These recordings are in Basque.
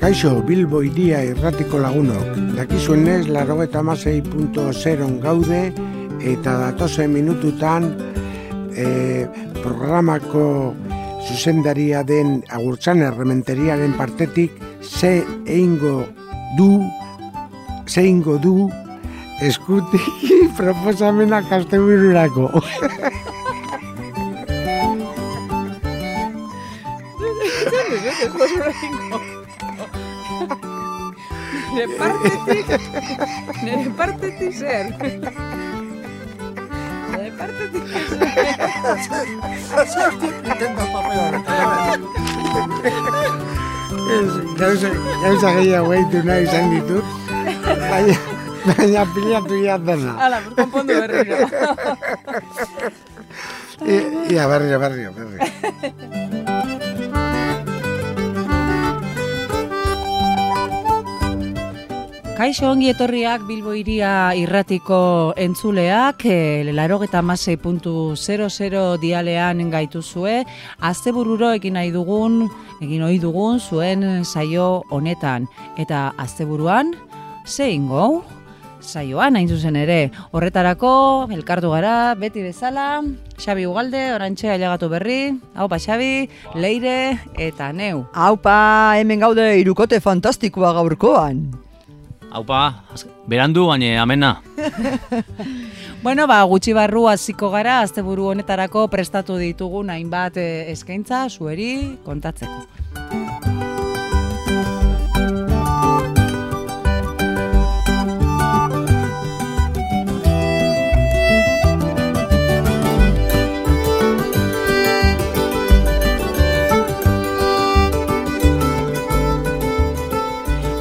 Kaixo, Bilbo iria irratiko lagunok. Dakizuenez, laro eta masei gaude, eta datozen minututan e, programako zuzendaria den agurtzan errementeriaren partetik ze eingo du, ze eingo du eskutik proposamena kastebururako. Nire partetik, nire partetik zer. Nire partetik zer. Ez, Gauza, gauza gehiago egitu nahi izan ditut, baina, baina pilatu ia dena. Hala, konpondu berriro. I- Ia, berrio, berrio, berrio. Kaixo ongi etorriak Bilbo iria irratiko entzuleak, e, larogeta puntu dialean gaituzue, astebururo egin nahi dugun, egin ohi dugun zuen saio honetan. Eta asteburuan, zein gau? saioan hain zuzen ere. Horretarako, elkartu gara, beti bezala, Xabi Ugalde, orantxe ailegatu berri, haupa Xabi, Leire eta Neu. Haupa, hemen gaude irukote fantastikoa gaurkoan. Haupa, berandu baina amena. Bueno, ba, gutxi barru hasiko gara, asteburu honetarako prestatu ditugun hainbat eh, eskaintza zueri kontatzeko.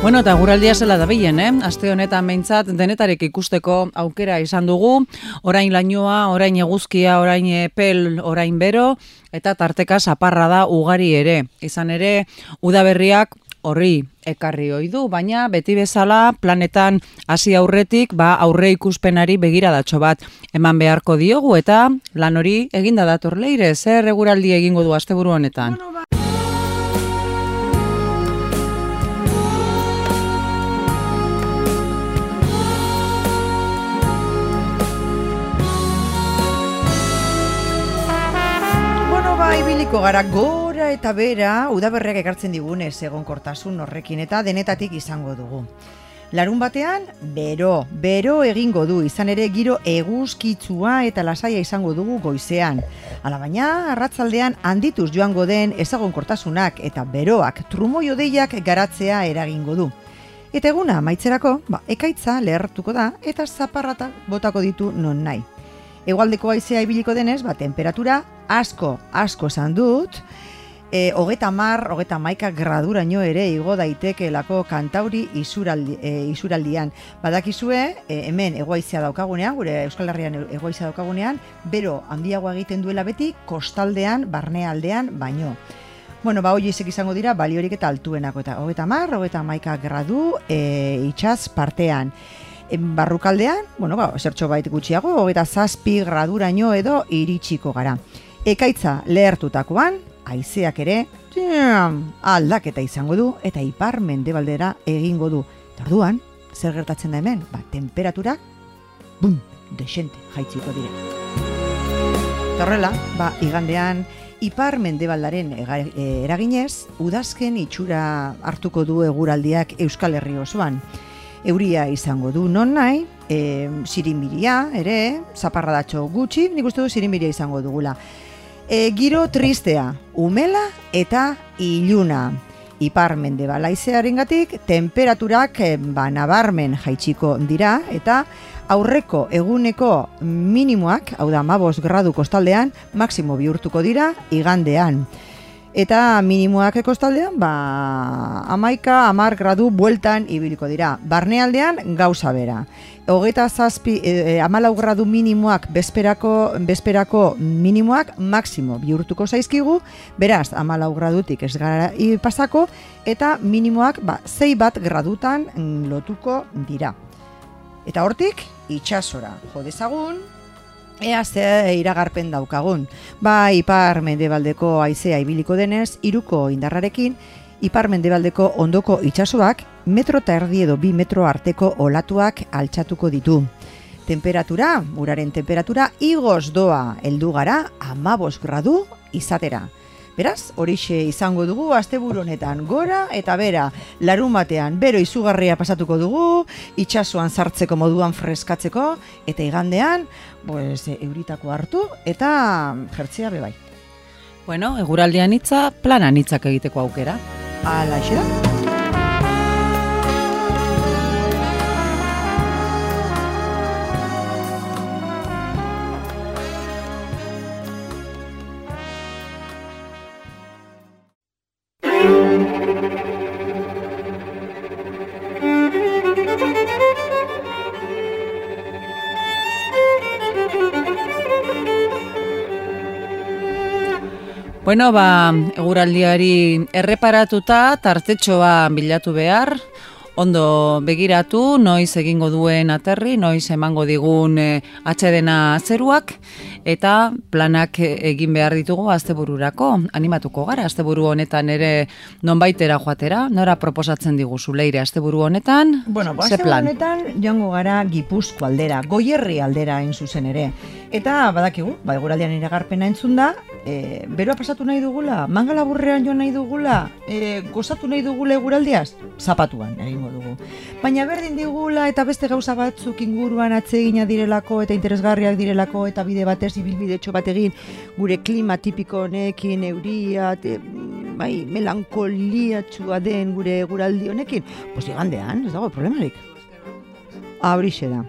Bueno, eta guraldia zela da bilen, eh? Aste honetan behintzat denetarik ikusteko aukera izan dugu. Orain lainoa, orain eguzkia, orain epel, orain bero, eta tarteka zaparra da ugari ere. Izan ere, udaberriak horri ekarri ohi du, baina beti bezala planetan hasi aurretik, ba aurre ikuspenari begiradatxo bat eman beharko diogu eta lan hori eginda dator leire, zer eguraldi egingo du asteburu honetan. Bueno, ba, ibiliko gara gora eta bera, udaberriak ekartzen digunez egonkortasun horrekin eta denetatik izango dugu. Larun batean, bero, bero egingo du, izan ere giro eguzkitzua eta lasaia izango dugu goizean. Alabaina, arratzaldean handituz joango den ezagonkortasunak eta beroak trumoio deiak garatzea eragingo du. Eta eguna maitzerako, ba, ekaitza lehertuko da eta zaparrata botako ditu non nahi. Egualdeko haizea ibiliko denez, ba, temperatura asko, asko esan dut, e, hogeta mar, hogeta maika graduraino ere igo daitekelako kantauri isuraldi, e, isuraldian. Badakizue, e, hemen egoaizea daukagunean, gure Euskal Herrian egoaizea daukagunean, bero handiagoa egiten duela beti, kostaldean, barnealdean, baino. Bueno, ba, hoiek izango dira, baliorik eta altuenako, eta hogeta mar, hogeta maika gradu e, itxaz partean. Barrukaldean, bueno, ba, zertxo bait gutxiago, hogeita zazpi graduraino edo iritsiko gara. Ekaitza lehertutakoan, haizeak ere, aldaketa izango du, eta ipar mendebaldera egingo du. Eta orduan, zer gertatzen da hemen? Ba, temperatura, bum, desente jaitziko dire. Eta horrela, ba, igandean, ipar mendebaldaren e, eraginez, udazken itxura hartuko du eguraldiak Euskal Herri osoan. Euria izango du non nahi, e, sirimiria ere, zaparradatxo gutxi, nik uste du sirimiria izango dugula. E, giro tristea, umela eta iluna. Ipar mendebala izearengatik, temperaturak e, ba, nabarmen jaitsiko dira eta aurreko eguneko minimoak, hau da 15 gradu kostaldean, maksimo bihurtuko dira igandean. Eta minimoak kostaldean, ba, amaika, amar gradu bueltan ibiliko dira. Barnealdean, gauza bera. Hogeita zazpi, e, e, amalau gradu minimoak bezperako, bezperako minimoak maksimo bihurtuko zaizkigu, beraz, amalau gradutik ez gara pasako, eta minimoak ba, zei bat gradutan lotuko dira. Eta hortik, itxasora jo dezagun, ea ze iragarpen daukagun. Ba, ipar mendebaldeko haizea ibiliko denez, iruko indarrarekin, ipar mendebaldeko ondoko itsasoak metro eta erdi edo bi metro arteko olatuak altxatuko ditu. Temperatura, uraren temperatura, igoz doa heldu gara amabos gradu izatera. Beraz, horixe izango dugu asteburu honetan gora eta bera larun batean bero izugarria pasatuko dugu, itsasoan sartzeko moduan freskatzeko eta igandean, pues, euritako hartu eta jertzea bebai. Bueno, eguraldian hitza, planan hitzak egiteko aukera. Ala, Bueno, ba, eguraldiari erreparatuta tartetxoa bilatu behar, ondo begiratu, noiz egingo duen aterri, noiz emango digun e, atxedena zeruak, eta planak egin behar ditugu astebururako, animatuko gara, asteburu honetan ere nonbaitera joatera, nora proposatzen diguzu leire asteburu honetan, bueno, ba, ze plan? honetan joango gara gipuzko aldera, goierri aldera in zuzen ere, Eta badakigu, ba eguraldian iragarpena entzun da, e, beroa pasatu nahi dugula, mangala burrean joan nahi dugula, e, gozatu nahi dugula eguraldiaz, zapatuan egingo dugu. Baina berdin digula eta beste gauza batzuk inguruan atsegina direlako eta interesgarriak direlako eta bide batez ibilbide txo bat egin gure klima tipiko honekin euria, te, bai, melankolia txua den gure eguraldi honekin, pues igandean, ez dago problemarik. Abrixe da.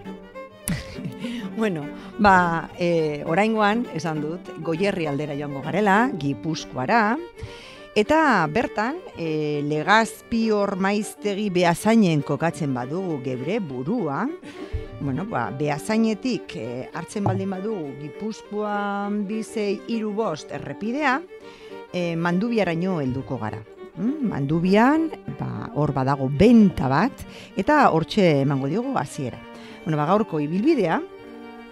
bueno, Ba, e, oraingoan, esan dut, goierri aldera joango garela, gipuzkoara, eta bertan, e, legazpi hor maiztegi behazainen kokatzen badugu gebre burua, bueno, ba, behazainetik e, hartzen baldin badugu gipuzkoan bizei iru bost errepidea, e, mandubiaraino helduko gara. Mm, mandubian, ba, hor badago benta bat, eta hortxe emango diogu hasiera. Bueno, ba, gaurko ibilbidea,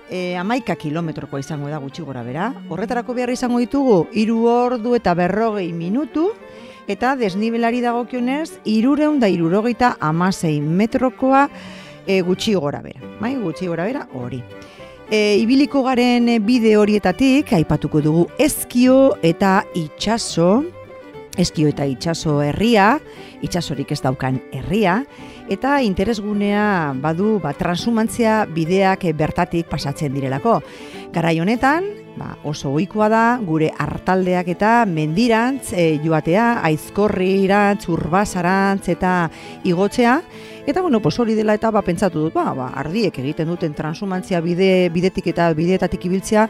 e, amaika kilometroko izango da gutxi gora bera. Horretarako behar izango ditugu, iru ordu eta berrogei minutu, eta desnibelari dagokionez, irureun da irurogeita amasei metrokoa e, gutxi gora bera. Bai, gutxi gora bera hori. E, ibiliko garen bide horietatik, aipatuko dugu ezkio eta itxaso, ezkio eta itxaso herria, itxasorik ez daukan herria, eta interesgunea badu ba, transumantzia bideak bertatik pasatzen direlako. Garai honetan, ba, oso ohikoa da gure hartaldeak eta mendirantz e, joatea, aizkorri irantz, urbasarantz eta igotzea, Eta bueno, pues hori dela eta ba pentsatu dut, ba, ba ardiek egiten duten transumantzia bide bidetik eta bideetatik ibiltzea,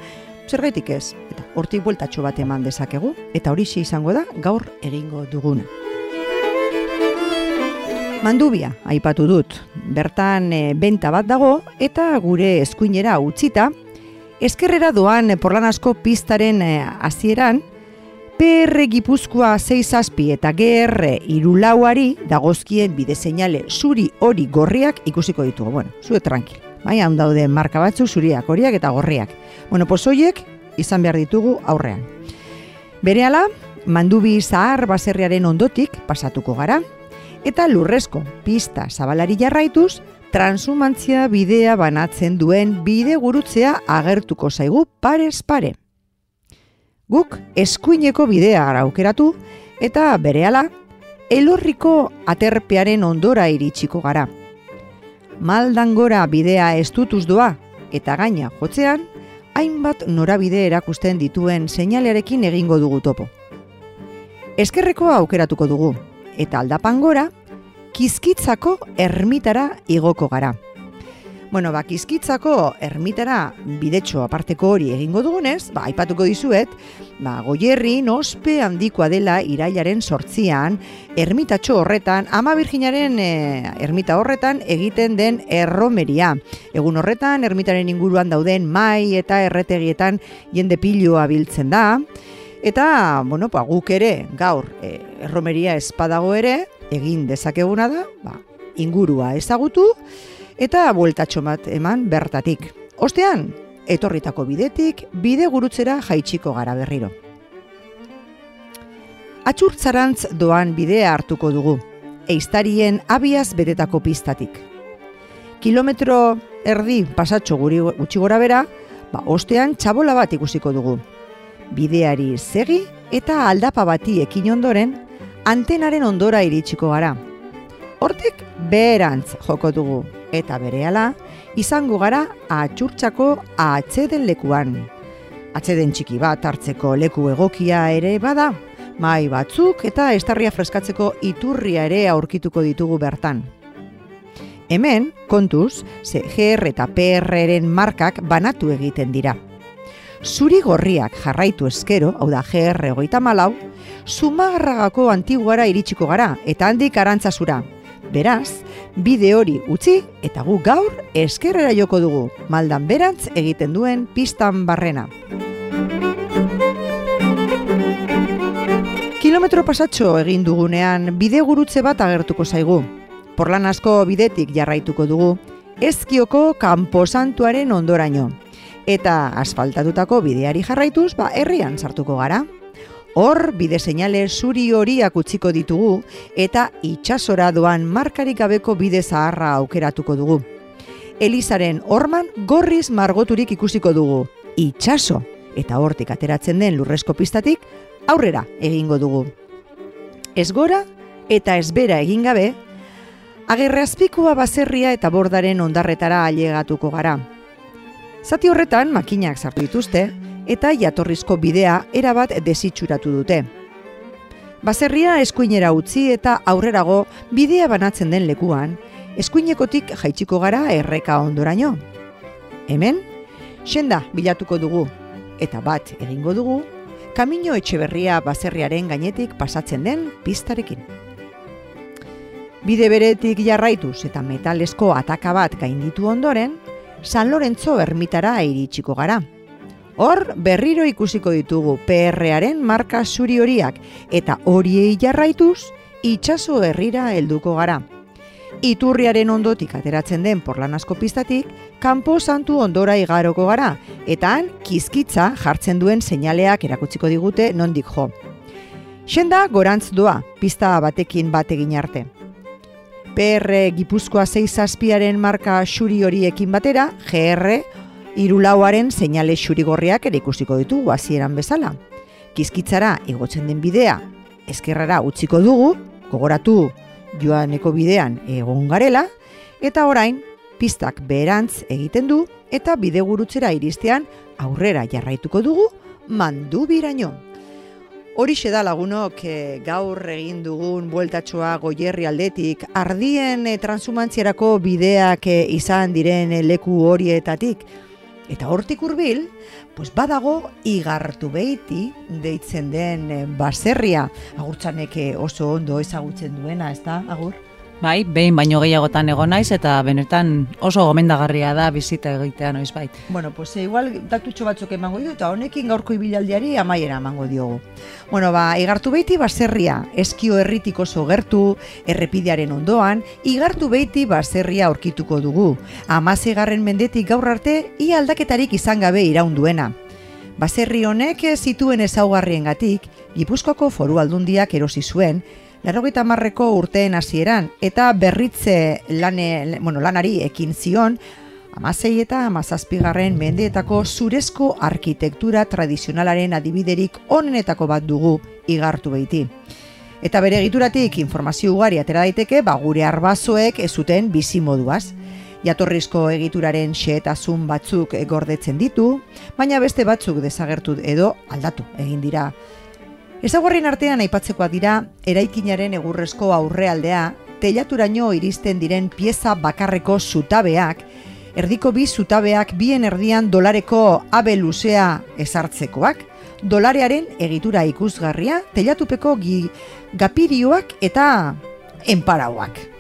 zergaitik ez? Eta hortik bueltatxo bat eman dezakegu eta hori izango da gaur egingo duguna. Mandubia, aipatu dut, bertan e, benta bat dago eta gure eskuinera utzita, eskerrera doan porlanasko pistaren e, hasieran PR Gipuzkoa 6 zazpi eta GR irulauari dagozkien bide seinale zuri hori gorriak ikusiko ditugu. Bueno, zue tranquil. Bai, hau daude marka batzu zuriak, horiak eta gorriak. Bueno, posoiek izan behar ditugu aurrean. Berehala, mandubi zahar baserriaren ondotik pasatuko gara, eta lurrezko pista zabalari jarraituz, transumantzia bidea banatzen duen bide gurutzea agertuko zaigu parez pare. Guk eskuineko bidea gara aukeratu eta berehala elorriko aterpearen ondora iritsiko gara. Maldangora bidea estutuz doa eta gaina jotzean, hainbat norabide erakusten dituen seinalearekin egingo dugu topo. Eskerrekoa aukeratuko dugu, eta aldapan gora, kizkitzako ermitara igoko gara. Bueno, ba, kizkitzako ermitara bidetxo aparteko hori egingo dugunez, ba, aipatuko dizuet, ba, goierri nospe handikoa dela irailaren sortzian, ermitatxo horretan, ama virginaren e, ermita horretan egiten den erromeria. Egun horretan, ermitaren inguruan dauden mai eta erretegietan jende piloa biltzen da, Eta, bueno, pa, guk ere, gaur, e, erromeria espadago ere, egin dezakeguna da, ba, ingurua ezagutu, eta bueltatxo bat eman bertatik. Ostean, etorritako bidetik, bide gurutzera jaitsiko gara berriro. Atxurtzarantz doan bidea hartuko dugu, eistarien abiaz betetako pistatik. Kilometro erdi pasatxo guri gutxi gora bera, ba, ostean txabola bat ikusiko dugu. Bideari segi eta aldapa bati ekin ondoren, antenaren ondora iritsiko gara. Hortik beherantz joko dugu, eta berehala izango gara atxurtxako atxeden lekuan. Atxeden txiki bat hartzeko leku egokia ere bada, mai batzuk eta estarria freskatzeko iturria ere aurkituko ditugu bertan. Hemen, kontuz, CGR eta PRren markak banatu egiten dira. Zuri gorriak jarraitu eskero, hau da GR hogeita malau, Zumagarragako antiguara iritsiko gara eta handik arantzazura. Beraz, bide hori utzi eta gu gaur eskerrera joko dugu, maldan berantz egiten duen pistan barrena. Kilometro pasatxo egin dugunean bide gurutze bat agertuko zaigu. Porlan asko bidetik jarraituko dugu, ezkioko kanposantuaren ondoraino. Eta asfaltatutako bideari jarraituz, ba, herrian sartuko gara. Hor, bide seinale zuri horiak utziko ditugu eta itsasora doan markarik gabeko bide zaharra aukeratuko dugu. Elizaren horman gorriz margoturik ikusiko dugu. Itsaso eta hortik ateratzen den lurrezko pistatik aurrera egingo dugu. Ez gora eta ez bera egin gabe, agerrazpikua baserria eta bordaren ondarretara ailegatuko gara. Zati horretan makinak sartu dituzte, eta jatorrizko bidea erabat desitxuratu dute. Baserria eskuinera utzi eta aurrerago bidea banatzen den lekuan, eskuinekotik jaitsiko gara erreka ondoraino. Hemen, senda bilatuko dugu, eta bat egingo dugu, kamino etxeberria baserriaren gainetik pasatzen den pistarekin. Bide beretik jarraituz eta metalesko ataka bat gainditu ondoren, San Lorenzo ermitara iritsiko gara. Hor, berriro ikusiko ditugu PRaren marka zuri horiak eta horiei jarraituz, itxaso herrira helduko gara. Iturriaren ondotik ateratzen den porlan asko pistatik, kanpo santu ondora igaroko gara, eta han kizkitza jartzen duen seinaleak erakutsiko digute nondik jo. Xenda gorantz doa, pista batekin bat egin arte. PR Gipuzkoa 6 zazpiaren marka xuri horiekin batera, GR irulauaren seinale xurigorriak ere ikusiko ditugu hasieran bezala. Kizkitzara igotzen den bidea eskerrara utziko dugu, gogoratu joaneko bidean egon garela, eta orain pistak beherantz egiten du eta bide gurutzera iristean aurrera jarraituko dugu mandu biraino. Horixe da lagunok e, gaur egin dugun bueltatxoa goierri aldetik, ardien e, transumantziarako bideak e, izan diren leku horietatik, Eta hortik hurbil, pues badago igartu behiti deitzen den eh, baserria. Agurtzanek eh, oso ondo ezagutzen duena, ez da, agur? Bai, behin baino gehiagotan egon naiz eta benetan oso gomendagarria da bizita egitea noiz bait. Bueno, pues e, igual datutxo batzuk emango ditu eta honekin gaurko ibilaldiari amaiera emango diogu. Bueno, ba, igartu behiti baserria, eskio herritik oso gertu, errepidearen ondoan, igartu behiti baserria aurkituko dugu. Amazegarren mendetik gaur arte, ia aldaketarik izan gabe iraunduena. Baserri honek zituen ezaugarrien gatik, Gipuzkoako foru aldundiak erosi zuen, Larrogeita marreko urteen hasieran eta berritze lane, bueno, lanari ekin zion, amasei eta amazazpigarren mendeetako zurezko arkitektura tradizionalaren adibiderik onenetako bat dugu igartu behiti. Eta bere egituratik informazio ugari atera daiteke, ba gure arbazoek ez zuten bizi moduaz. Jatorrizko egituraren xeetasun batzuk gordetzen ditu, baina beste batzuk desagertu edo aldatu egin dira Ezaguarrien artean aipatzekoak dira, eraikinaren egurrezko aurrealdea, telaturaino iristen diren pieza bakarreko zutabeak, erdiko bi zutabeak bien erdian dolareko abe luzea ezartzekoak, dolarearen egitura ikusgarria, telatupeko gi, gapirioak eta enparauak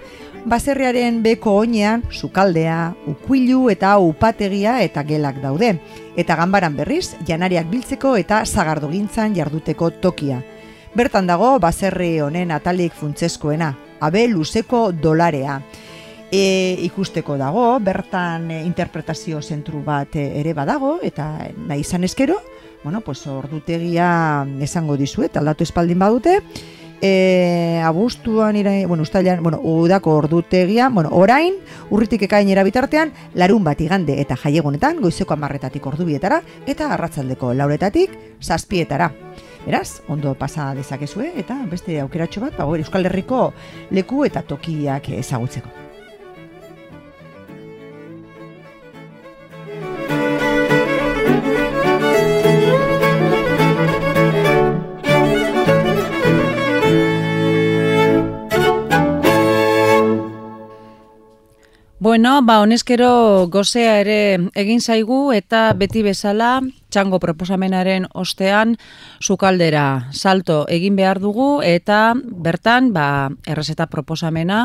baserriaren beko oinean, sukaldea, ukuilu eta upategia eta gelak daude. Eta ganbaran berriz, janariak biltzeko eta zagardogintzan jarduteko tokia. Bertan dago, baserri honen atalik funtzeskoena, abe luzeko dolarea. E, ikusteko dago, bertan interpretazio zentru bat ere badago, eta nahi izan eskero, bueno, pues ordutegia esango dizuet, aldatu espaldin badute, e, abuztuan ira, bueno, ustailan, bueno, udako ordutegia, bueno, orain, urritik ekainera bitartean, larun bat igande eta jaiegunetan, goizeko amarretatik ordubietara, eta arratzaldeko lauretatik, zazpietara. Beraz, ondo pasa dezakezue, eta beste aukeratxo bat, ba, Euskal Herriko leku eta tokiak ezagutzeko. Bueno, ba, honezkero gozea ere egin zaigu eta beti bezala txango proposamenaren ostean sukaldera salto egin behar dugu eta bertan ba, errezeta proposamena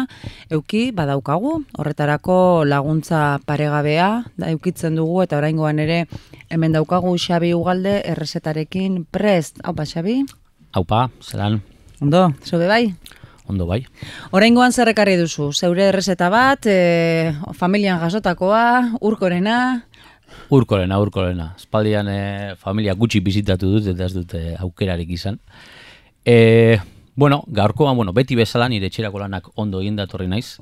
euki badaukagu. Horretarako laguntza paregabea da eukitzen dugu eta oraingoan ere hemen daukagu Xabi Ugalde errezetarekin prest. Haupa, Xabi? Haupa, zelan, Ondo, zobe bai? Ondo bai. Oraingoan zer ekarri duzu? Zeure errezeta bat, e, familian jasotakoa, urkorena, Urkorena, urkorena. Espaldian e, familia gutxi bizitatu dut eta ez dute aukerarik izan. E, bueno, gaurkoan, bueno, beti bezala nire etxerako lanak ondo egin datorri naiz.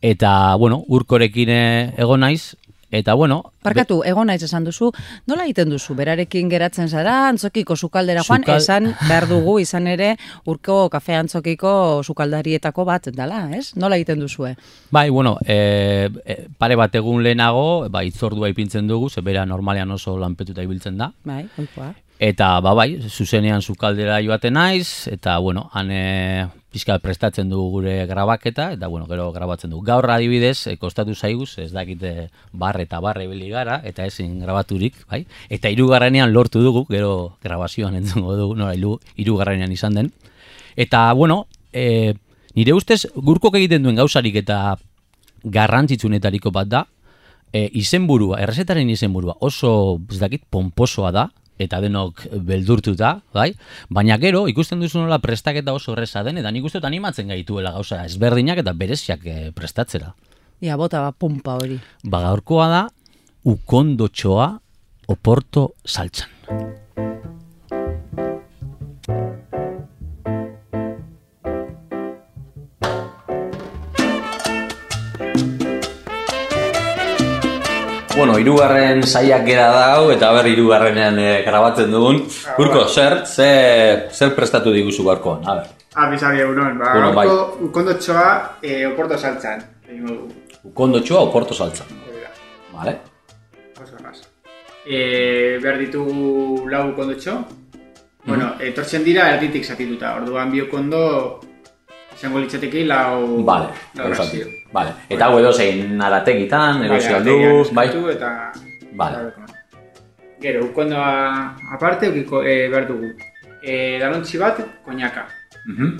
Eta, bueno, urkorekin eh, egon naiz. Eta, bueno... Parkatu, egon naiz esan duzu, nola egiten duzu, berarekin geratzen zara, antzokiko sukaldera joan, Sukal- esan behar dugu izan ere, urko kafe antzokiko sukaldarietako bat dala, ez? Nola egiten duzue? Bai, bueno, e, pare bat egun lehenago, ba, itzordua ipintzen dugu, ze bera normalean oso lanpetuta ibiltzen da. Bai, oikoa. Eta, ba, bai, zuzenean sukaldera joaten naiz, eta, bueno, han e, pixka prestatzen dugu gure grabaketa, eta, bueno, gero grabatzen dugu. Gaur adibidez, e, kostatu zaiguz, ez dakite barre eta barre ibili gara, eta ezin grabaturik, bai? Eta hirugarrenean lortu dugu, gero grabazioan entzungo dugu, nora, hiru- hirugarrenean izan den. Eta, bueno, e, nire ustez, gurkok egiten duen gauzarik eta garrantzitsunetariko bat da, e, izenburua, errezetaren izenburua oso, ez dakit, pomposoa da, eta denok beldurtuta, bai? Baina gero, ikusten duzu nola prestaketa oso erreza den, eta nik uste animatzen gaituela gauza ezberdinak eta bereziak eh, prestatzera. Ia, bota ba, pumpa hori. Ba, gaurkoa da, ukondotxoa oporto saltzan. Bueno, hirugarren saiak gera dau eta ber hirugarrenean e, grabatzen dugun. Urko, zer, zer, zer prestatu diguzu gaurkoan? A ber. Abisabi egunon, ba, Egunon, bai. gaurko ukondotxoa e, oporto saltzan. Egingo dugu. Ukondotxoa oporto saltzan. Da, Vale? oso erraz. E, behar ditugu lau ukondotxo. Bueno, etortzen dira erditik zatituta. Orduan bi ukondo izango litzateke lau, Vale, lau. Vale. Eta hau edo zein arategitan, erosi Bai, aldu, bai? Eta... Vale. Gero, ukondoa aparte, ukiko, e, behar dugu. E, dalontzi bat, koñaka. Mhm.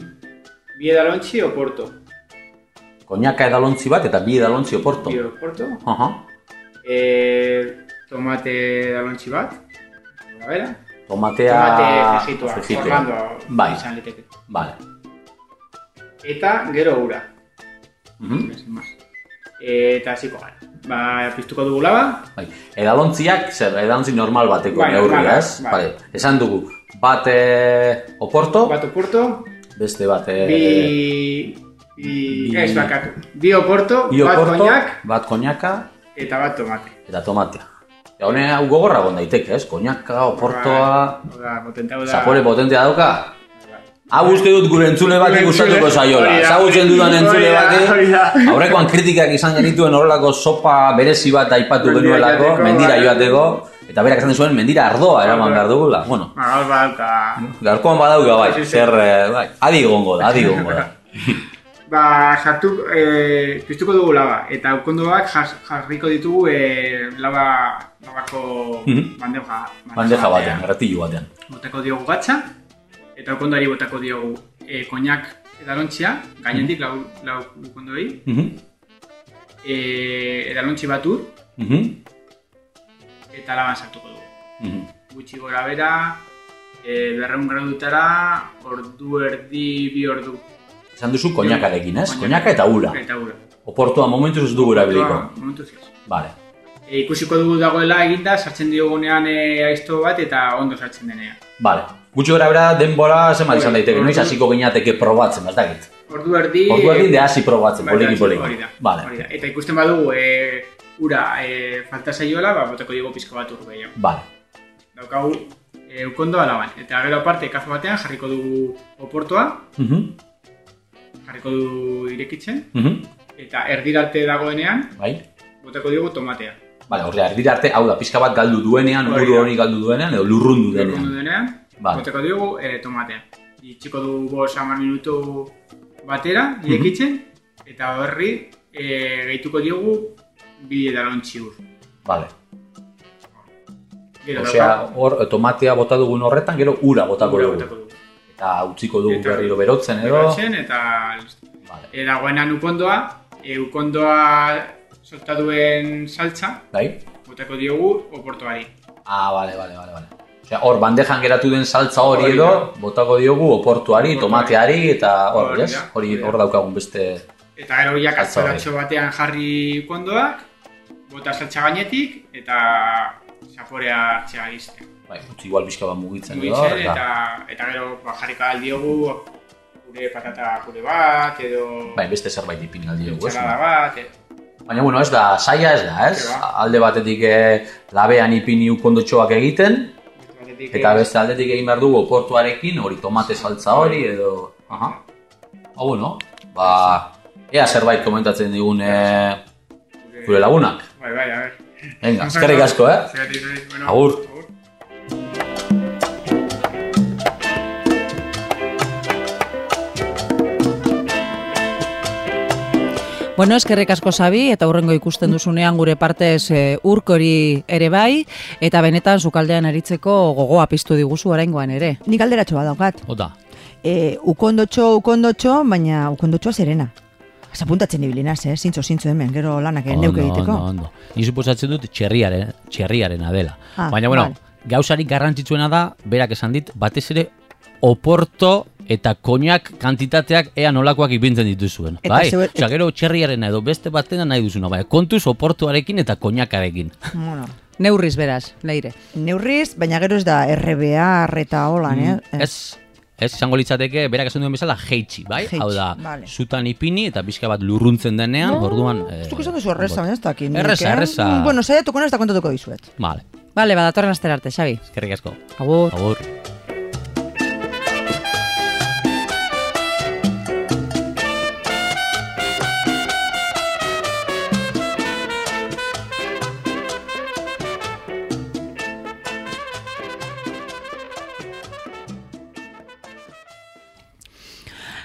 Bi edalontzi oporto. Koñaka edalontzi bat eta bi edalontzi oporto. Bi oporto. Aha. E, tomate dalontzi bat. A bera. Tomatea... Tomate frijitua. Orlando Bai, izan liteke. vale. Eta gero ura, E, eta hasiko gara. Ba, piztuko dugu laba, Bai. Edalontziak, zer, edalontzi normal bateko Bai, neurria, normala, ez? bai. Vale. Esan dugu, bat oporto, bat oporto, beste bat... bi... bi... Ez bakatu. Bi oporto, bi bat oporto, koñak bat koñaka eta bat tomate. eta tomatea. Ja, hone hau gogorra egon daiteke, ez? Koñaka, oportoa... Bai, Oda, potentau da. Zapore potentea dauka? Hau uste dut gure entzule bati gustatuko zaiola. Ezagutzen dudan entzule bati. Aurrekoan kritikak izan genituen horrelako sopa berezi bat aipatu genuelako, mendira bai. joateko, eta berak esan zuen mendira ardoa eraman behar dugula. Bueno, Ba, gaur badauka. bai, zer, eh, bai, adi gongo da, adi gongo da. Ba, sartu, e, piztuko dugu laba. Eta ukondoak jarriko ditugu e, laba, labako Mhm. bandeja. Bandeja batean, erretillu batean. Botako diogu gatza, eta ukondoari botako diogu e, koñak edalontzia, gainetik lau, lau ukondoi, Mhm, e, edalontzi bat ur, mhm, eta laban sartuko dugu. mhm. Gutxi gora bera, e, berreun gradutara, ordu erdi, bi ordu. Esan duzu koñakarekin, ez? Koñaka eta ura. Eta ura. Oportua momentuz ez dugu erabiliko. Momentuz ez. Vale. e, ikusiko dugu dagoela eginda, sartzen diogunean e, aizto bat eta ondo sartzen denean. Vale. Gutxi gora bera denbora zenbat izan daiteke, noiz hasiko ginateke probatzen, ez dakit. Ordu erdi... Ordu erdi de hasi probatzen, poliki poliki. Vale. Eta ikusten badugu e, ura e, falta zaiola, ba, boteko digo pizko bat ur gehiago. Vale. Daukagu e, ukondo alaban. Eta gero aparte, kafe batean jarriko dugu oportoa, Mhm. jarriko du irekitzen, Mhm. eta erdirarte dagoenean, Bai. boteko digu tomatea. Vale, ordea, erdira arte, hau da, pixka bat galdu duenean, uru hori galdu duenean, edo lurrundu Lurrundu denean. Vale. boteko digu e, tomatea. Itxiko dugu bos hamar minutu batera, irekitzen, eta horri e, gehituko diogu bi edalontzi ur. Vale. Gero Osea, hor, eh, tomatea bota dugun horretan, gero ura botako ura dugu. botako dugu. Eta utziko dugu Eta- berriro berotzen edo. Berotzen eta. Vale. E, dagoenan ukondoa, e, ukondoa solta duen saltza, Bai? boteko diogu oportoari. Ah, vale, vale, vale, vale. Osea, hor, bandejan geratu den saltza hori edo, da. botako diogu oportuari, tomateari, eta hor, yes? Hori, hor daukagun beste... Eta hori. kastoratxo batean jarri ukondoak, bota saltza gainetik, eta zaporea hartzea izten. Bai, utzi igual pixka bat mugitzen edo, Mugitzen, eta... eta, eta gero ba, jarriko aldiogu gure patata pure bat, edo Bai, beste zerbait ipin aldi dugu, ez? bat, e, Baina, bueno, ez da, saia ez da, ez? Alde batetik eh, labean ipini ukondotxoak egiten, batetik, eta eh, beste aldetik egin behar dugu oportuarekin, hori tomate saltza hori, edo... Aha. Ah, bueno, ba... Ea zerbait komentatzen digun eh, gure- gure lagunak. Bai, bai, a ver. Venga, eskerrik asko, eh? Bueno, Agur. Bueno, eskerrik asko sabi eta hurrengo ikusten duzunean gure partez e, urkori ere bai eta benetan sukaldean aritzeko gogoa piztu diguzu oraingoan ere. Nik alderatxo bat daukat. Ota, E, ukondotxo, ukondotxo, baina ukondotxoa zerena. Zapuntatzen ibilinaz, eh? Zintzo, zintzo hemen, gero lanak ondo, neuk egiteko. ondo, ondo. Ni suposatzen dut txerriaren, txerriarena dela. Ah, Baina, bueno, vale. gauzarik garrantzitsuena da, berak esan dit, batez ere oporto eta koinak kantitateak ea nolakoak ipintzen dituzuen. Eta bai, zeu- Osea, gero txerriarena edo beste batena nahi duzuna, bai, kontuz oportuarekin eta koinakarekin. Bueno, Neurriz beraz, leire. neurriz, baina gero ez da RBA eta holan, eh? Mm, Ez, ez, izango litzateke, berak esan duen bezala, jeitsi, bai? Jeitsi, Hau da, vale. zutan ipini eta pixka bat lurruntzen denean, orduan... Ez duk esan duzu erreza, baina ez dakit. Erreza, eh? erreza. Mm, Bueno, saiatuko naz eta kontatuko dizuet. Vale, Bale, badatorren astera arte, Xabi. eskerrik asko. Agur. Agur.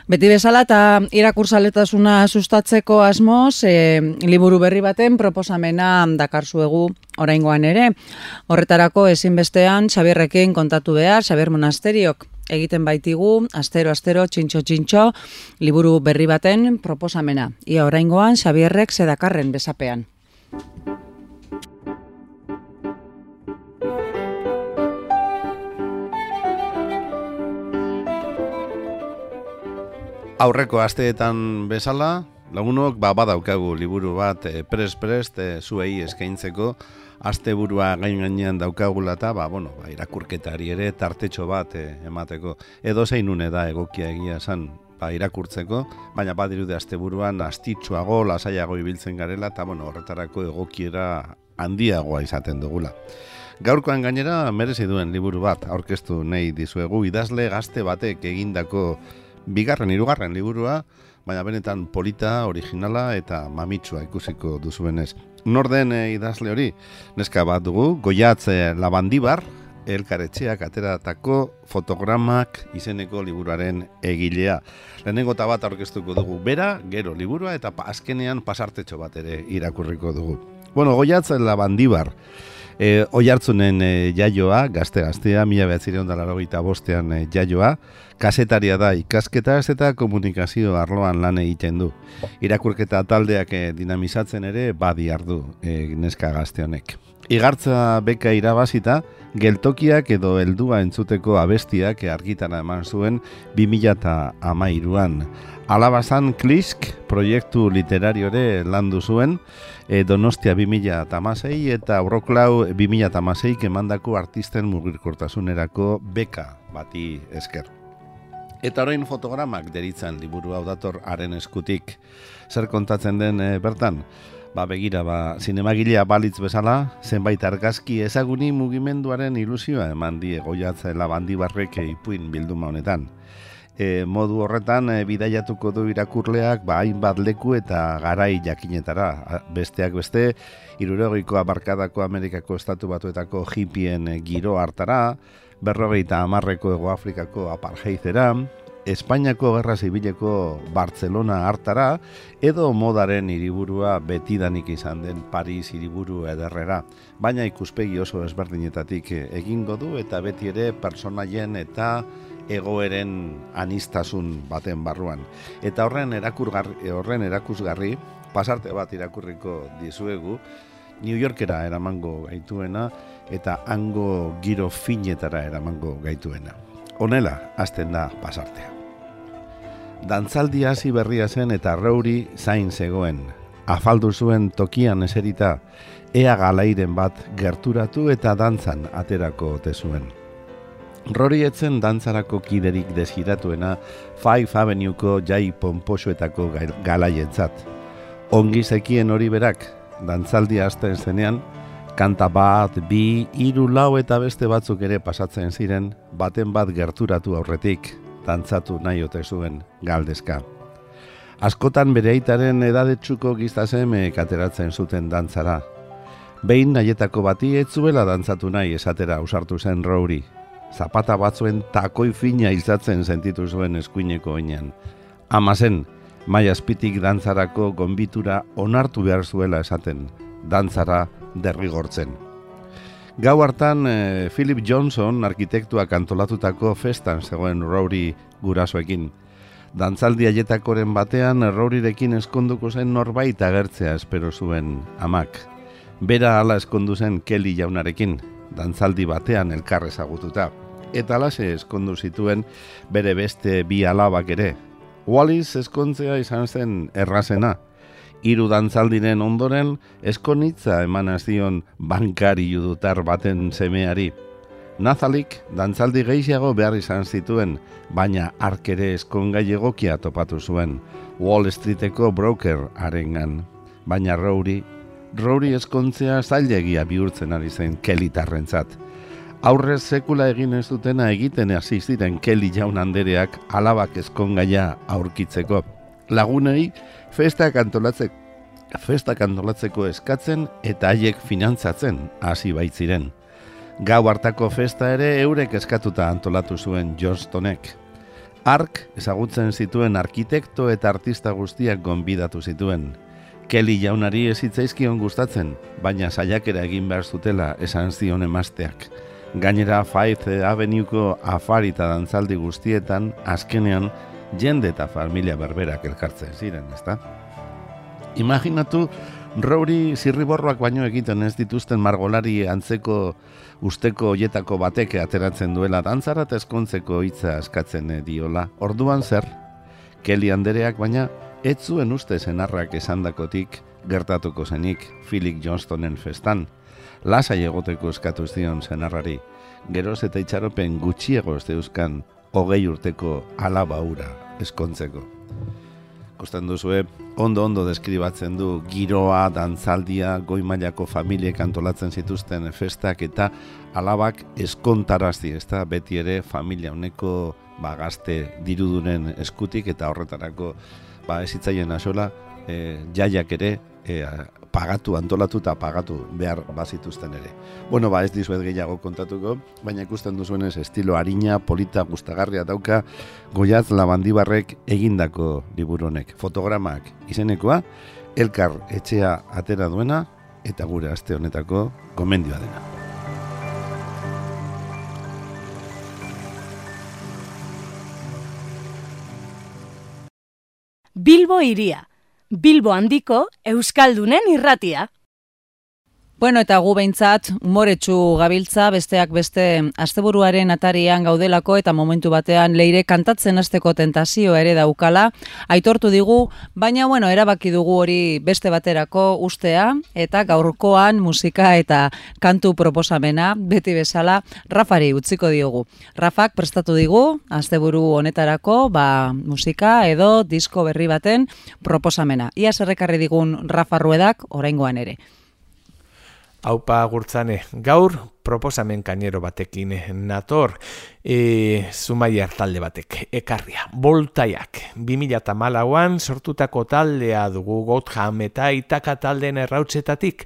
Beti bezala eta irakurzaletasuna sustatzeko asmoz, e, liburu berri baten proposamena dakarzuegu oraingoan ere. Horretarako ezinbestean Xabierrekin kontatu behar, Xabier Monasteriok egiten baitigu, astero, astero, txintxo, txintxo, liburu berri baten proposamena. Ia oraingoan Xabierrek zedakarren besapean. Aurreko asteetan bezala, lagunok ba badaukagu liburu bat e, pres prest e, zuei eskaintzeko asteburua gain gainean daukagula eta ba bueno, ba, irakurketari ere tartetxo bat e, emateko. Edo zein une da egokia egia esan ba, irakurtzeko, baina badirudi asteburuan astitsuago, lasaiago ibiltzen garela eta bueno, horretarako egokiera handiagoa izaten dugula. Gaurkoan gainera merezi duen liburu bat aurkeztu nahi dizuegu idazle gazte batek egindako bigarren hirugarren liburua, baina benetan polita, originala eta mamitsua ikusiko duzuenez. Norden e, idazle hori, neska bat dugu, goiatze labandibar, elkaretxeak ateratako fotogramak izeneko liburuaren egilea. Lehenengo eta bat aurkeztuko dugu bera, gero liburua eta azkenean pasartetxo bat ere irakurriko dugu. Bueno, goiatze labandibar, E, oi hartzunen e, jaioa, gazte-gaztea, mila behatzireon da bostean e, jaioa, kasetaria da ikasketaz eta komunikazio arloan lan egiten du. Irakurketa taldeak e, dinamizatzen ere badi ardu e, neska gazte honek. Igartza beka irabazita, geltokiak edo heldua entzuteko abestiak argitara eman zuen 2008an. Alabazan Klisk proiektu literariore landu zuen, e, Donostia 2008 eta Auroklau 2008 emandako artisten mugirkortasunerako beka bati esker. Eta orain fotogramak deritzen liburu hau dator haren eskutik. Zer kontatzen den e, bertan? Ba, begira, ba, zinemagilea balitz bezala, zenbait argazki ezaguni mugimenduaren ilusioa eman die goiatzela bandibarreke ipuin bilduma honetan. E, modu horretan, e, bidaiatuko du irakurleak, ba, hainbat leku eta garai jakinetara. Besteak beste, irurogeiko abarkadako Amerikako estatu batuetako hipien giro hartara, berrogeita amarreko Ego Afrikako apartheidera, Espainiako Gerra Zibileko Barcelona hartara edo modaren hiriburua betidanik izan den Paris hiriburu ederrera, baina ikuspegi oso ezberdinetatik egingo du eta beti ere personaien eta egoeren anistasun baten barruan. Eta horren erakurgarri, horren erakusgarri pasarte bat irakurriko dizuegu New Yorkera eramango gaituena eta hango giro finetara eramango gaituena. Honela, azten da pasartea. Dantzaldi hasi berria zen eta rauri zain zegoen. Afaldu zuen tokian eserita, ea galairen bat gerturatu eta dantzan aterako ote zuen. Rori etzen dantzarako kiderik desiratuena Five Avenueko jai pomposuetako galaientzat. Ongi zekien hori berak, dantzaldi hasten zenean, kanta bat, bi, hiru lau eta beste batzuk ere pasatzen ziren, baten bat gerturatu aurretik, dantzatu nahi ote zuen galdezka. Askotan bere aitaren edadetsuko giztaseme kateratzen zuten dantzara. Behin nahietako bati ez zuela dantzatu nahi esatera usartu zen rouri. Zapata batzuen takoi fina izatzen sentitu zuen eskuineko oinean. Ama zen, mai azpitik dantzarako gonbitura onartu behar zuela esaten, dantzara derrigortzen. Gau hartan, eh, Philip Johnson arkitektuak antolatutako festan zegoen Rory gurasoekin. Dantzaldi aietakoren batean, Roryrekin eskonduko zen norbait agertzea espero zuen amak. Bera ala eskondu zen Kelly jaunarekin, dantzaldi batean elkarre zagututa. Eta alase eskondu zituen bere beste bi alabak ere. Wallis eskontzea izan zen errazena, hiru dantzaldiren ondoren eskonitza eman zion bankari judutar baten semeari. Nazalik dantzaldi gehiago behar izan zituen, baina arkere eskongai egokia topatu zuen, Wall Streeteko broker arengan. Baina Rory, Rory eskontzea zailegia bihurtzen ari zen kelitarrentzat. Aurrez sekula egin ez dutena egiten hasi ziren Kelly jaun andereak alabak eskongaia aurkitzeko. Lagunei festak antolatzeko festak antolatzeko eskatzen eta haiek finantzatzen hasi baitziren. Gau hartako festa ere eurek eskatuta antolatu zuen Johnstonek. Ark ezagutzen zituen arkitekto eta artista guztiak gonbidatu zituen. Kelly jaunari ez hitzaizkion gustatzen, baina saiakera egin behar zutela esan zion emasteak. Gainera Faith Avenueko afari eta dantzaldi guztietan, azkenean, jende eta familia berberak elkartzen ziren, ezta? Imaginatu, Rory zirriborroak baino egiten ez dituzten margolari antzeko usteko hoietako bateke ateratzen duela dantzara eta eskontzeko hitza askatzen diola. Orduan zer, Kelly Andereak baina ez zuen uste zenarrak esandakotik gertatuko zenik Philip Johnstonen festan. Lasai egoteko eskatu zion zenarrari, geroz eta itxaropen gutxiego ez deuzkan hogei urteko alabaura eskontzeko ikusten duzue, ondo ondo deskribatzen du giroa, dantzaldia, goi mailako familiek antolatzen zituzten festak eta alabak eskontarazi, ez da beti ere familia honeko ba, gazte dirudunen eskutik eta horretarako ba, ezitzaien asola e, jaiak ere e, pagatu, antolatu eta pagatu behar bazituzten ere. Bueno, ba ez dizuet gehiago kontatuko, baina ikusten duzuenez estilo harina, polita, gustagarria dauka, goiaz labandibarrek egindako liburonek. Fotogramak izenekoa, elkar etxea atera duena, eta gure aste honetako gomendioa dena. Bilbo iria, Bilbo handiko Euskaldunen irratia. Bueno, eta gu behintzat, umoretsu gabiltza, besteak beste asteburuaren atarian gaudelako eta momentu batean leire kantatzen hasteko tentazio ere daukala, aitortu digu, baina bueno, erabaki dugu hori beste baterako ustea, eta gaurkoan musika eta kantu proposamena, beti bezala, Rafari utziko diogu. Rafak prestatu digu, asteburu honetarako, ba, musika edo disko berri baten proposamena. Ia zerrekarri digun Rafa Ruedak, oraingoan ere. Aupa gurtzane, gaur proposamen kainero batekin nator, e, zumaier talde batek, ekarria, boltaiak, 2008an sortutako taldea dugu Gotham eta Itaka taldeen errautzetatik,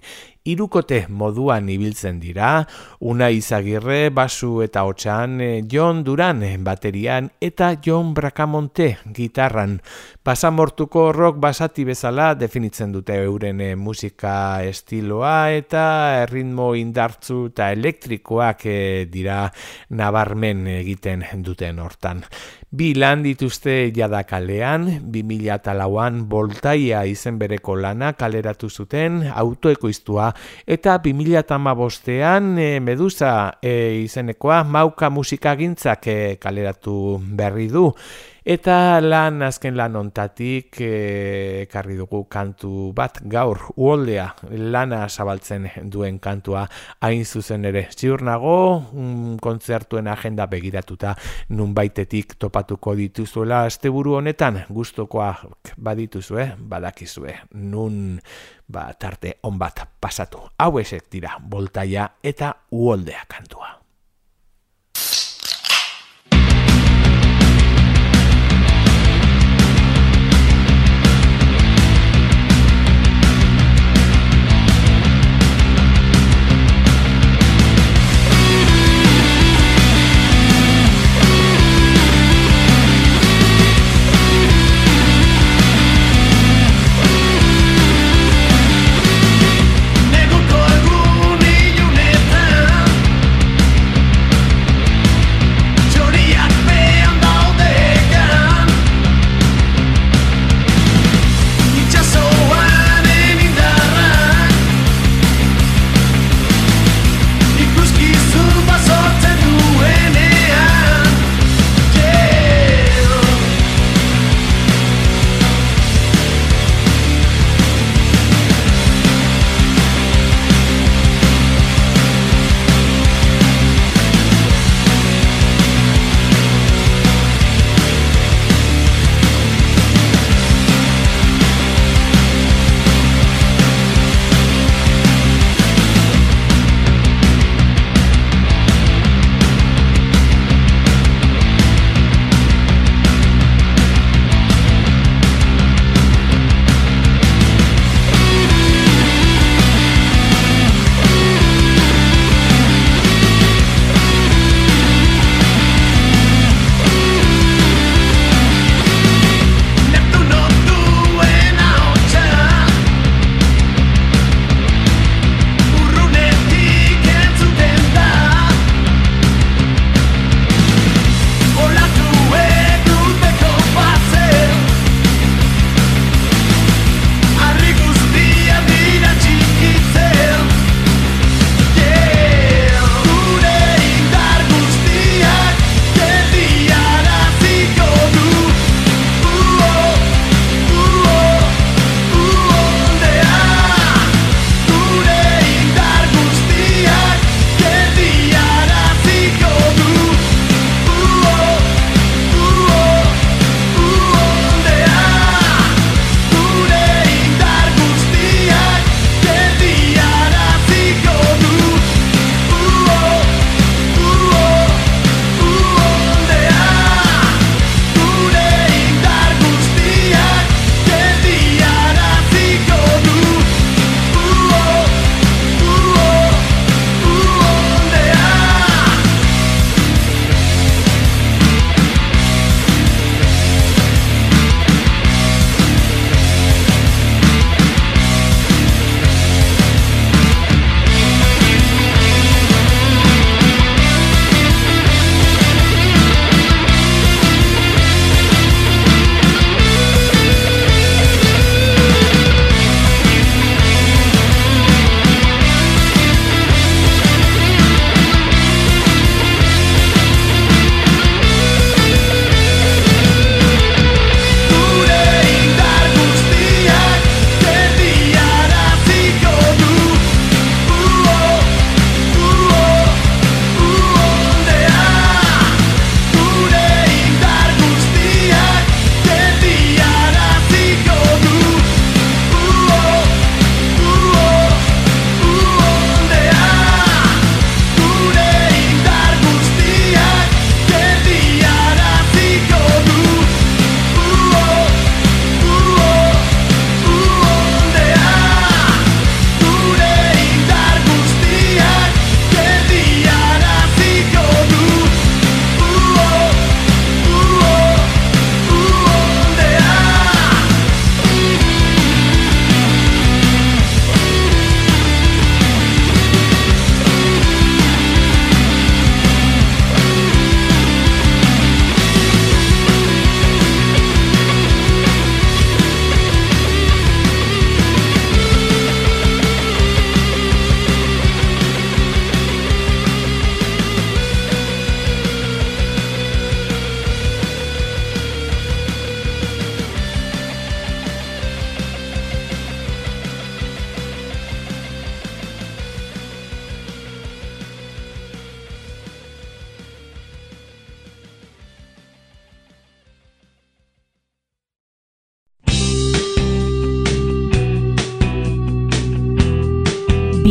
irukote moduan ibiltzen dira, una izagirre, basu eta hotxan, eh, John Duran baterian eta John Bracamonte gitarran. Pasamortuko rock basati bezala definitzen dute euren eh, musika estiloa eta ritmo indartzu eta elektrikoak eh, dira nabarmen egiten duten hortan. Bi lan dituzte jada kalean, 2008an voltaia izen bereko lana kaleratu zuten autoekoiztua eta 2008an e, Medusa e, izenekoa mauka musikagintzak e, kaleratu berri du. Eta lan azken lan ontatik eh, ekarri dugu kantu bat gaur uoldea lana zabaltzen duen kantua hain zuzen ere. Ziur nago un kontzertuen agenda begiratuta nun baitetik topatuko dituzuela asteburu honetan gustokoa badituzue, badakizue, nun ba, tarte on bat pasatu. Hau esek dira, boltaia eta uoldea kantua.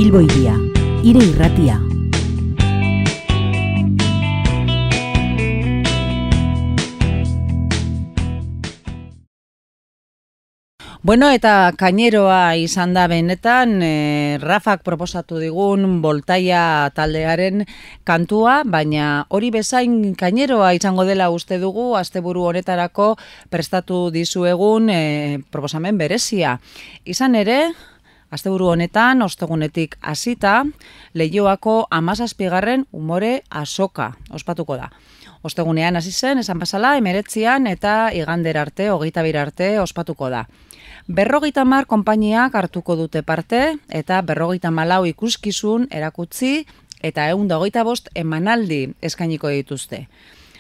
Bilbo iria, ire irratia. Bueno, eta kaineroa izan da benetan, e, Rafak proposatu digun Voltaia taldearen kantua, baina hori bezain kaineroa izango dela uste dugu, asteburu honetarako prestatu dizuegun e, proposamen berezia. Izan ere, asteburu honetan, ostegunetik hasita, lehioako amazazpigarren umore asoka, ospatuko da. Ostegunean hasi zen, esan pasala, emeretzian eta igander arte, hogeita arte, ospatuko da. Berrogeita mar konpainiak hartuko dute parte eta berrogeita malau ikuskizun erakutzi eta egun hogeita bost emanaldi eskainiko dituzte.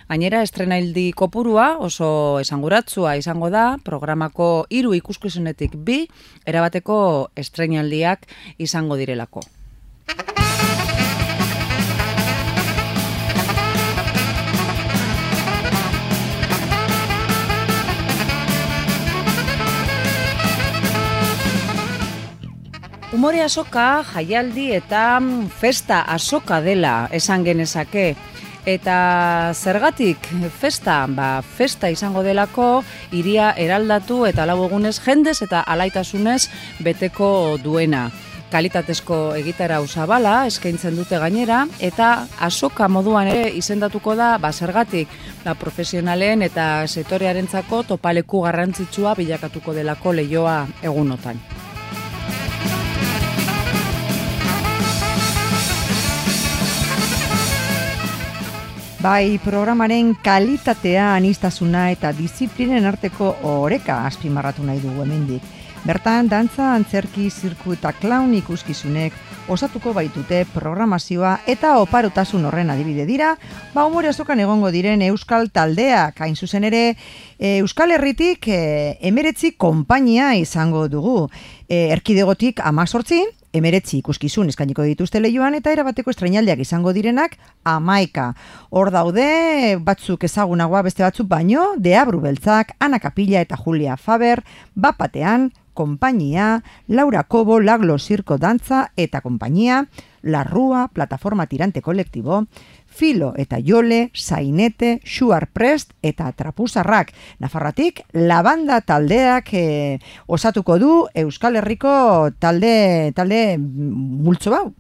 Gainera, estrenaildi kopurua oso esanguratzua izango da, programako hiru ikuskizunetik bi, erabateko estrenaldiak izango direlako. Umore asoka, jaialdi eta festa asoka dela esan genezake. Eta zergatik festa, ba, festa izango delako iria eraldatu eta lau egunez jendez eta alaitasunez beteko duena. Kalitatezko egitara usabala eskaintzen dute gainera eta asoka moduan ere izendatuko da ba, zergatik ba, profesionalen eta setorearentzako topaleku garrantzitsua bilakatuko delako leioa egunotan. Bai, programaren kalitatea, anistazuna eta disiplinen arteko oreka azpimarratu nahi dugu hemendik. Bertan, dantza, antzerki, zirku eta klaun ikuskizunek osatuko baitute programazioa eta oparotasun horren adibide dira, ba umore azokan egongo diren Euskal Taldeak, hain zuzen ere, e, Euskal Herritik e, emeretzi konpainia izango dugu. E, erkidegotik amazortzi, emeretzi ikuskizun eskainiko dituzte lehioan eta erabateko estrainaldiak izango direnak amaika. Hor daude batzuk ezagunagoa beste batzuk baino, Deabru Beltzak, Ana Kapilla eta Julia Faber, Bapatean, Kompainia, Laura Kobo, Laglo Sirko Dantza eta Kompainia, La Rua, Plataforma Tirante Kolektibo, Filo eta Jole, Sainete, Xuar Prest eta Trapuzarrak. Nafarratik, labanda taldeak e, osatuko du Euskal Herriko talde, talde multzo bau.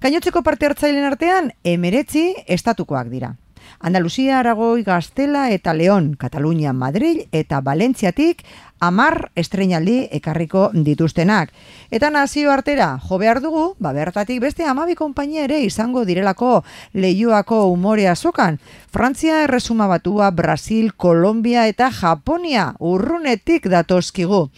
Gainotzeko parte hartzailen artean, emeretzi estatukoak dira. Andalusia, Aragoi, Gaztela eta León, Katalunia, Madrid eta Valentziatik amar estrenaldi ekarriko dituztenak. Eta nazio artera, jo behar dugu, ba bertatik beste amabi konpainia ere izango direlako leioako umore azokan. Frantzia erresuma batua, Brasil, Kolombia eta Japonia urrunetik datozkigu.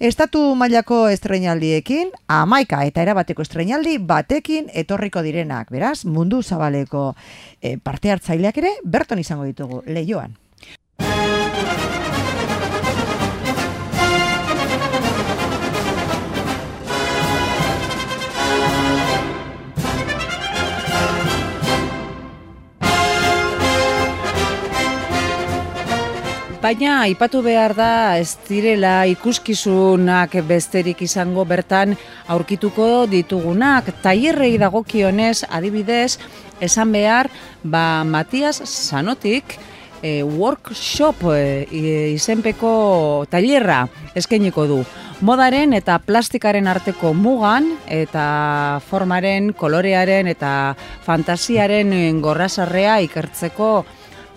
Estatu mailako estreinaldiekin, amaika eta erabateko estreinaldi batekin etorriko direnak. Beraz, mundu zabaleko e, parte hartzaileak ere, berton izango ditugu, lehioan. Baina aipatu behar da ez direla ikuskizunak besterik izango bertan aurkituko ditugunak. Taierrei dagokionez adibidez esan behar ba Matias Sanotik e, workshop e, izenpeko tailerra eskainiko du. Modaren eta plastikaren arteko mugan eta formaren, kolorearen eta fantasiaren gorrasarrea ikertzeko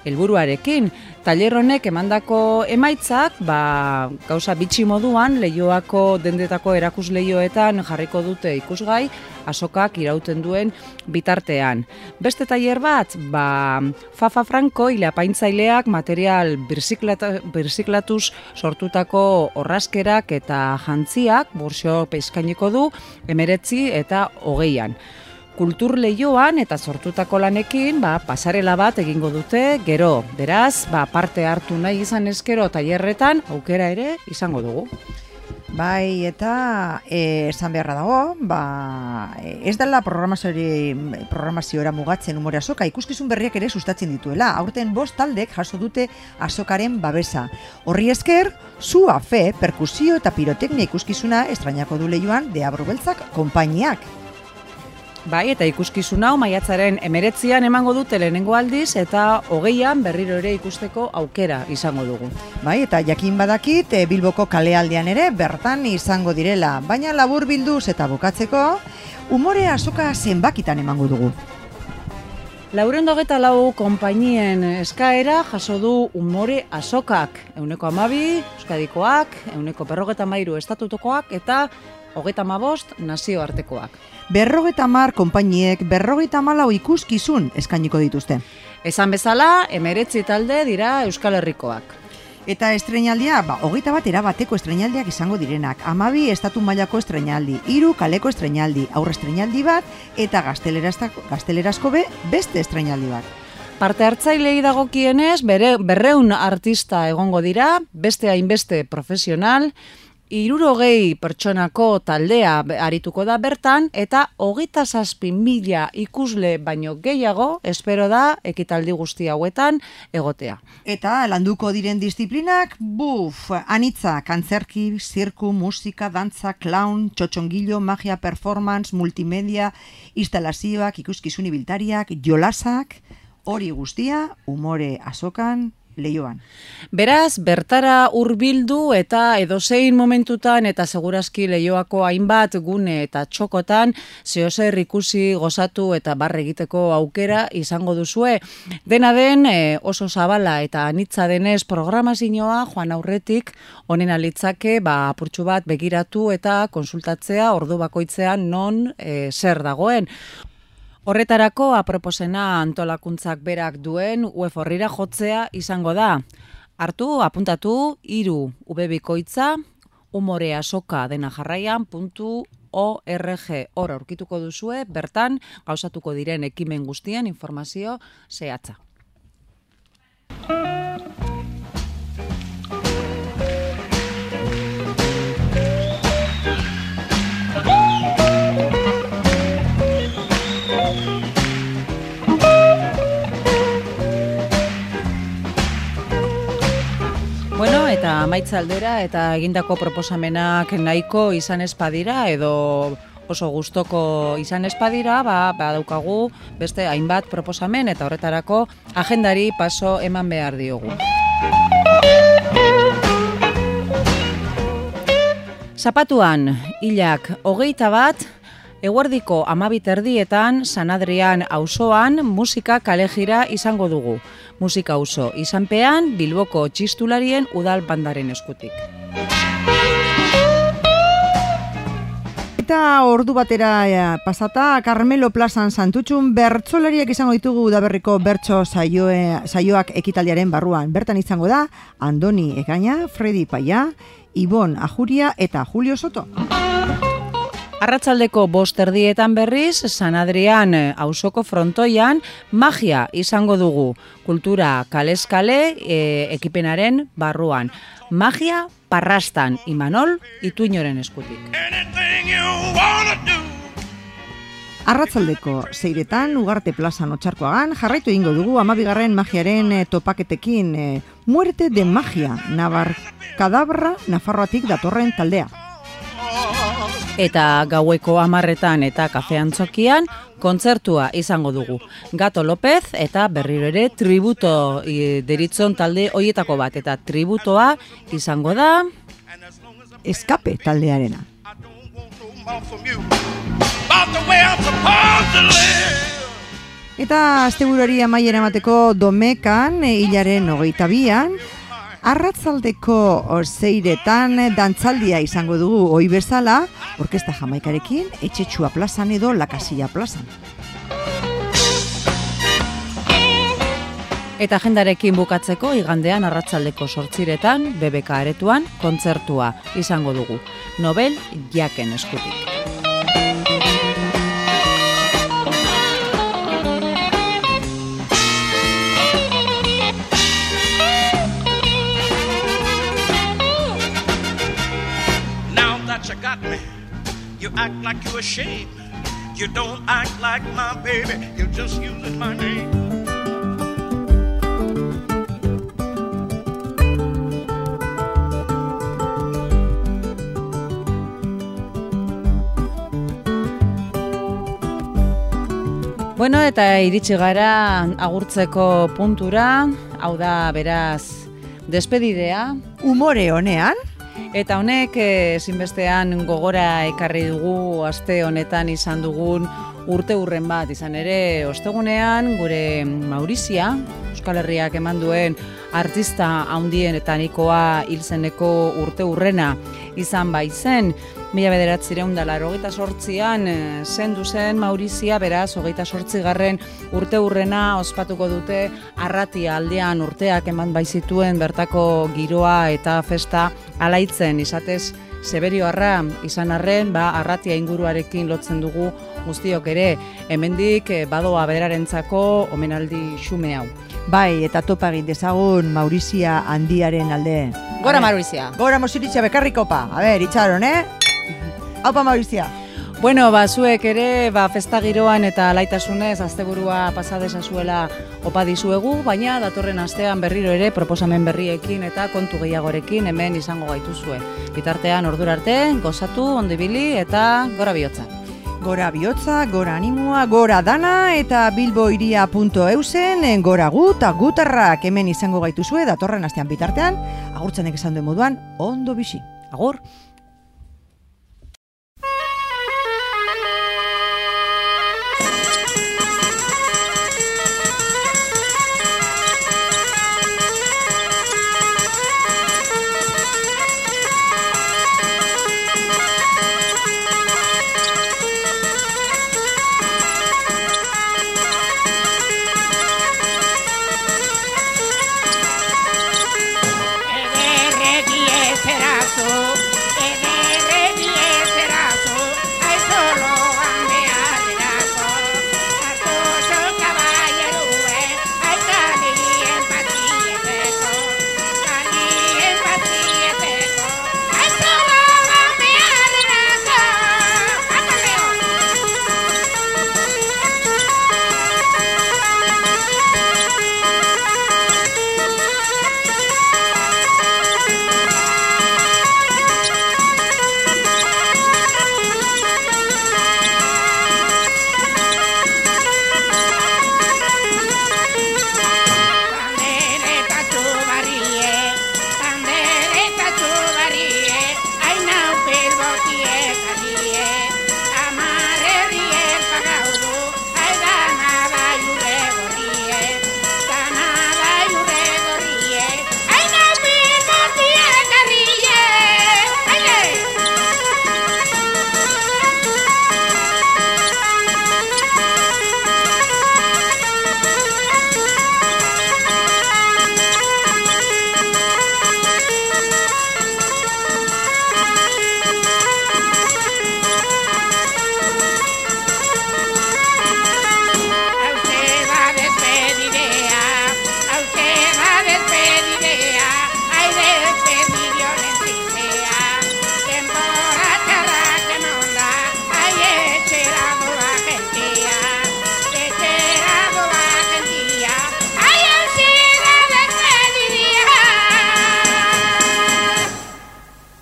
helburuarekin. Tailer honek emandako emaitzak, ba, gauza bitxi moduan, leioako dendetako erakus leioetan jarriko dute ikusgai, asokak irauten duen bitartean. Beste tailer bat, ba, Fafa Franco ilapaintzaileak material birziklatuz sortutako orraskerak eta jantziak, bursio peizkainiko du, emeretzi eta hogeian kultur lehioan eta sortutako lanekin, ba, pasarela bat egingo dute, gero, beraz, ba, parte hartu nahi izan eskero tailerretan aukera ere izango dugu. Bai, eta e, esan beharra dago, ba, ez dela programazioa mugatzen umore azoka, ikuskizun berriak ere sustatzen dituela. Aurten bost taldek jaso dute azokaren babesa. Horri esker, zua fe, perkusio eta piroteknia ikuskizuna estrainako du lehioan de abrubeltzak konpainiak. Bai, eta ikuskizun hau maiatzaren emeretzian emango dute lehenengo aldiz eta hogeian berriro ere ikusteko aukera izango dugu. Bai, eta jakin badakit e, Bilboko kalealdean ere bertan izango direla, baina labur bilduz eta bukatzeko, umore azoka zenbakitan emango dugu. Lauren dogeta lau konpainien eskaera jaso du umore azokak. Euneko amabi, euskadikoak, euneko berrogeta mairu estatutokoak eta hogeta mabost nazioartekoak. Berrogeta mar konpainiek berrogeta malau ikuskizun eskainiko dituzte. Esan bezala, emeretzi talde dira Euskal Herrikoak. Eta estrenaldia, ba, hogeita bat erabateko estrenaldiak izango direnak. Amabi estatu mailako estrenaldi, hiru kaleko estrenaldi, aurre estrenaldi bat, eta gaztelerazko, be, beste estrenaldi bat. Parte hartzailei dagokienez, bere, berreun artista egongo dira, beste hainbeste profesional, irurogei pertsonako taldea arituko da bertan, eta hogeita zazpi mila ikusle baino gehiago, espero da, ekitaldi guzti hauetan egotea. Eta landuko diren disiplinak, buf, anitza, kantzerki, zirku, musika, dantza, clown, txotxongilo, magia, performance, multimedia, instalazioak, ikuskizun ibiltariak, jolasak, hori guztia, umore azokan, leioan. Beraz, bertara hurbildu eta edozein momentutan eta segurazki leioako hainbat gune eta txokotan zehozer ikusi gozatu eta barre egiteko aukera izango duzue. Dena den e, oso zabala eta anitza denez programazioa joan aurretik honen alitzake ba, apurtxu bat begiratu eta konsultatzea ordu bakoitzean non e, zer dagoen. Horretarako aproposena antolakuntzak berak duen web horrira jotzea izango da. Hartu, apuntatu, iru ubebikoitza, umorea soka dena jarraian, puntu ORG hor aurkituko duzue, bertan gauzatuko diren ekimen guztien informazio zehatza. Bueno, eta amaitza aldera eta egindako proposamenak nahiko izan espadira edo oso gustoko izan espadira, ba, ba daukagu beste hainbat proposamen eta horretarako agendari paso eman behar diogu. Zapatuan, hilak hogeita bat, eguerdiko amabit erdietan, San Adrian auzoan musika kalejira izango dugu. Musika auzo izanpean, Bilboko txistularien udal bandaren eskutik. Eta ordu batera eh, pasata, Carmelo Plazan Santutxun bertsolariak izango ditugu udaberriko bertso saioe, saioak ekitaldiaren barruan. Bertan izango da, Andoni Egaña, Freddy Paia, Ibon Ajuria eta Julio Soto. Arratsaldeko bost erdietan berriz, San Adrian eh, auzoko frontoian, magia izango dugu kultura kaleskale e, ekipenaren barruan. Magia parrastan, Imanol, ituinoren eskutik. Arratzaldeko zeiretan, ugarte plazan otxarkoagan, jarraitu ingo dugu amabigarren magiaren eh, topaketekin eh, muerte de magia, nabar kadabra nafarroatik datorren taldea. Eta gaueko amarretan eta kafean txokian, kontzertua izango dugu. Gato López eta berriro ere tributo i, deritzon talde hoietako bat. Eta tributoa izango da... Eskape taldearena. Eta asteburuari amaiera emateko domekan, e, hilaren hogeita bian, arratzaldeko zeiretan dantzaldia izango dugu oi bezala, orkesta jamaikarekin, etxetxua plazan edo lakasilla plazan. Eta agendarekin bukatzeko igandean arratzaldeko sortziretan, BBK aretuan, kontzertua izango dugu. Nobel jaken eskutik. You act like you're ashamed. You don't act like my baby, you're just using my name. Bueno, eta iritsi gara agurtzeko puntura, hau da beraz despedidea, Umore honean, Eta honek eh, ezinbestean gogora ekarri dugu aste honetan izan dugun urte urren bat. Izan ere ostegunean gure Maurizia Euskal Herriak eman duen artista handienetanikoa hilzeneko urte urrena izan baizen. Mila bederatzireun da hogeita sortzian eh, zendu zen Maurizia, beraz, hogeita sortzigarren urte urrena ospatuko dute arratia aldean urteak eman baizituen bertako giroa eta festa alaitzen izatez Seberio arra izan arren, ba, arratia inguruarekin lotzen dugu guztiok ere, hemendik eh, badoa berarentzako omenaldi xume hau. bai, eta topa egin dezagun Maurizia handiaren alde. Gora Maurizia! Gora Maurizia bekarrikopa. A ber, itxaron, eh? Haupa Maurizia. Bueno, ba, zuek ere, ba, festa giroan eta laitasunez asteburua pasadezazuela opa dizuegu, baina datorren astean berriro ere proposamen berriekin eta kontu gehiagorekin hemen izango gaituzue. Bitartean ordura arte, gozatu, ondibili eta gora bihotza. Gora bihotza, gora animua, gora dana eta bilboiria.eusen gora gu eta gutarrak hemen izango gaituzue datorren astean bitartean, agurtzenek esan duen moduan, ondo bisi. Agur!